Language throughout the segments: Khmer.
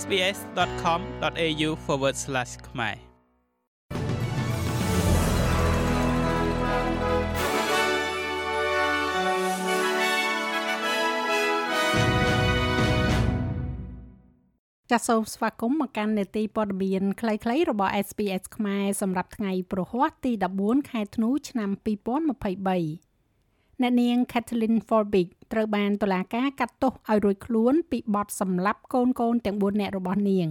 sbs.com.au/ ខ្មែរចាសសូមស្វាគមន៍មកកាន់នេតិព័ត៌មានខ្លីៗរបស់ SPS ខ្មែរសម្រាប់ថ្ងៃប្រហ័សទី14ខែធ្នូឆ្នាំ2023 អ្នកនាង Kathleen Forbig ត្រូវបានតុលាការកាត់ទោសឲ្យរួចខ្លួនពីបទសម្លាប់កូនកូនទាំង4នាក់របស់នាង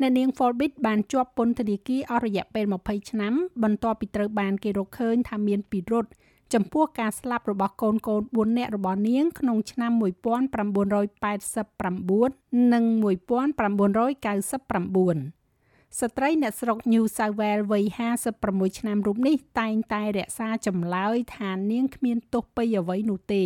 អ្នកនាង Forbit បានជាប់ពន្ធនាគារអស់រយៈពេល20ឆ្នាំបន្ទាប់ពីត្រូវបានគេរកឃើញថាមានពិរុទ្ធចំពោះការស្លាប់របស់កូនកូន4នាក់របស់នាងក្នុងឆ្នាំ1989និង1999 ស្ត្រីអ្នកស្រុក New South Wales វ័យ56ឆ្នាំរូបនេះតែងតែរក្សាចម្លើយថានាងគ្មានទោសពីអ្វីនោះទេ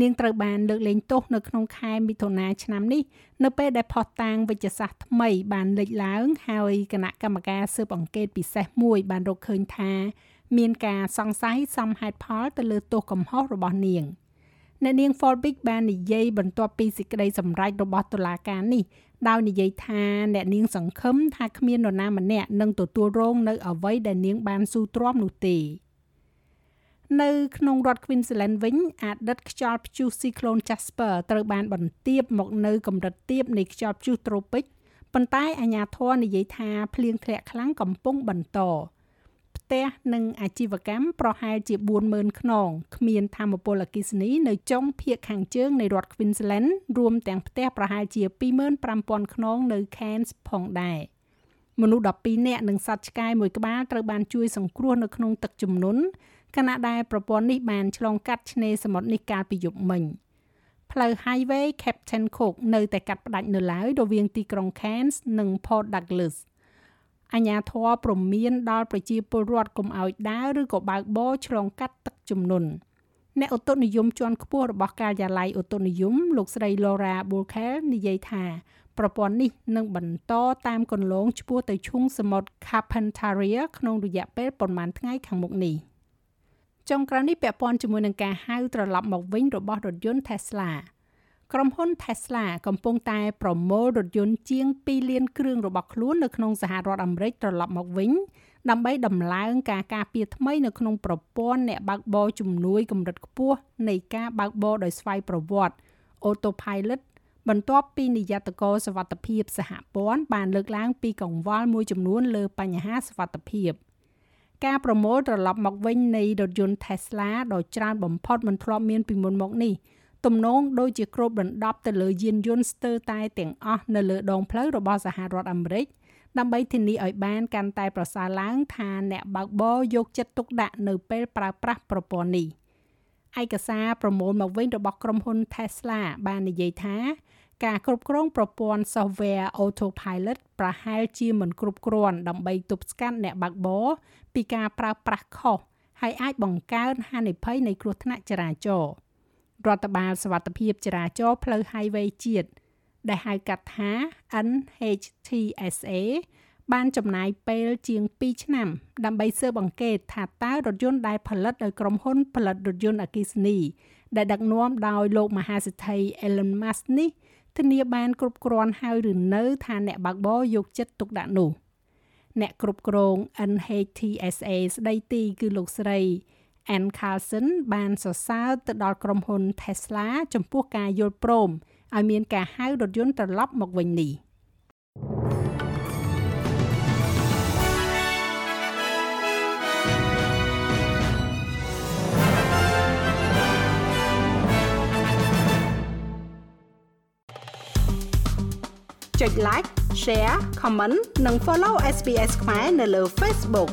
នាងត្រូវបានលើកលែងទោសនៅក្នុងខែមិថុនាឆ្នាំនេះនៅពេលដែលផុសតាងវិជ្ជសាស្ត្រថ្មីបានលេចឡើងហើយគណៈកម្មការស៊ើបអង្កេតពិសេសមួយបានរកឃើញថា មានការសង្ស័យសមហេតុផលទៅលើទោសកំហុសរបស់នាង អ្នកនាង Folbig បាននិយាយបន្ទាប់ពីសេចក្តីសម្រេចរបស់តុលាការនេះដោយនិយាយថាអ្នកនាងសង្ឃឹមថាគ្មាននរណាម្នាក់នឹងទទួលរងនៅអ្វីដែលនាងបានស៊ូទ្រាំនោះទេនៅក្នុងរដ្ឋ Queensland វិញអតីតខ្យល់ព្យុះ Cyclone Jasper ត្រូវបានបន្ទាបមកនៅកម្រិតទាបនៃខ្យល់ព្យុះត្រូពិកប៉ុន្តែអាជ្ញាធរនិយាយថាភ្លៀងធ្លាក់ខ្លាំងកំពុងបន្ត ផ្ទះនិងអាជីវកម្មប្រហែលជា40000ខ្នងគ្មានធម្មពលអគិសនីនៅចុងភាគខាងជើងនៃរដ្ឋ Queensland រួមទាំងផ្ទះប្រហែលជា25000ខ្នងនៅ Cairns ផងដែរមនុស្ស12នាក់និងសត្វឆ្កែមួយក្បាលត្រូវបានជួយសង្គ្រោះនៅក្នុងទឹកជំនន់ខណៈដែលប្រព័ន្ធនេះបានឆ្លងកាត់ឆ្នេរសមុទ្រនេះកាលពីយប់មិញផ្លូវ Highway Captain Cook នៅតែកាត់ផ្ដាច់នៅឡើយរវាងទីក្រុង Cairns និង Port Douglas អាជ្ញាធរព្រមានដល់ប្រជាពលរដ្ឋកុំឲ្យដើរឬក៏បើកបរឆ្លងកាត់ទឹកជំនន់អ្នកឧតុនិយមជាន់ខ្ពស់របស់ការិយាល័យឧតុនិយមលោកស្រី Laura Bulkel និយាយថាប្រព័ន្ធនេះនឹងបន្តតាមគន្លងឆ្ពោះទៅឈូងសមុទ្រ Carpentaria ក្នុងរយៈពេលប្រមាណថ្ងៃខាងមុខនេះចុងក្រោយនេះពាក់ព័ន្ធជាមួយនឹងការហៅត្រឡប់មកវិញរបស់រថយន្ត Tesla ក្រុមហ៊ុន Tesla កំពុងតែប្រមូលរថយន្តជាង2លានគ្រឿងរបស់ខ្លួននៅក្នុងសហរដ្ឋអាមេរិកត្រឡប់មកវិញដើម្បីដំឡើងការការពារថ្មីនៅក្នុងប្រព័ន្ធអ្នកបើកបរជំនួយកម្រិតខ្ពស់នៃការបើកបរដោយស្វ័យប្រវត្តិ Autopilot បន្ទាប់ពីនាយត្តករសវត្ថភាពសហព័ន្ធបានលើកឡើងពីកង្វល់មួយចំនួនលើបញ្ហាសវត្ថភាពការប្រមូលត្រឡប់មកវិញនៃរថយន្ត Tesla ដ៏ច្រើនបំផុតមិនធ្លាប់មានពីមុនមកនេះ ទំនងដូចជាគ្របដណ្ដប់ទៅលើយានយន្តស្ទើរតែទាំងអស់នៅលើដងផ្លូវរបស់សហរដ្ឋអាមេរិកដើម្បីធានាឲ្យបានកាន់តែប្រសើរឡើងថាអ្នកបើកបរយកចិត្តទុកដាក់នៅពេលប្រើប្រាស់ប្រព័ន្ធនេះឯកសារប្រមូលមកវិញរបស់ក្រុមហ៊ុន Tesla បាននិយាយថាការគ្រប់គ្រងប្រព័ន្ធ software Autopilot ប្រហែលជាមិនគ្រប់គ្រាន់ដើម្បីទប់ស្កាត់អ្នកបើកបរពីការប្រើប្រាស់ខុសហើយអាចបង្កើនហានិភ័យនៃគ្រោះថ្នាក់ចរាចរណ៍ រដ្ឋបាលសវត្ថភាពចរាចរណ៍ផ្លូវ Highway ជាតិដែលហៅកាត់ថា NHTSA បានចំណាយពេលជាង2ឆ្នាំ ដើម្បីស៊ើបអង្កេតថាតើរថយន្តដែលផលិតដោយក្រុមហ៊ុន ផលិតរថយន្តអគ្គិសនី ដែលដឹកនាំដោយលោកមហាសេដ្ឋី Elon Musk នេះធានាបានគ្រប់គ្រាន់ហើយឬនៅថាអ្នកបើកបរយកចិត្តទុកដាក់នោះអ្នកគ្រប់គ្រង NHTSA ស្ដីទីគឺលោកស្រី Ann Carlson បានសរសើរទៅដល់ក្រុមហ៊ុន Tesla ចំពោះការយល់ព្រមឲ្យមានការហៅរថយន្តត្រឡប់មកវិញនេះចុច like share comment និង follow SPS ខ្មែរនៅលើ Facebook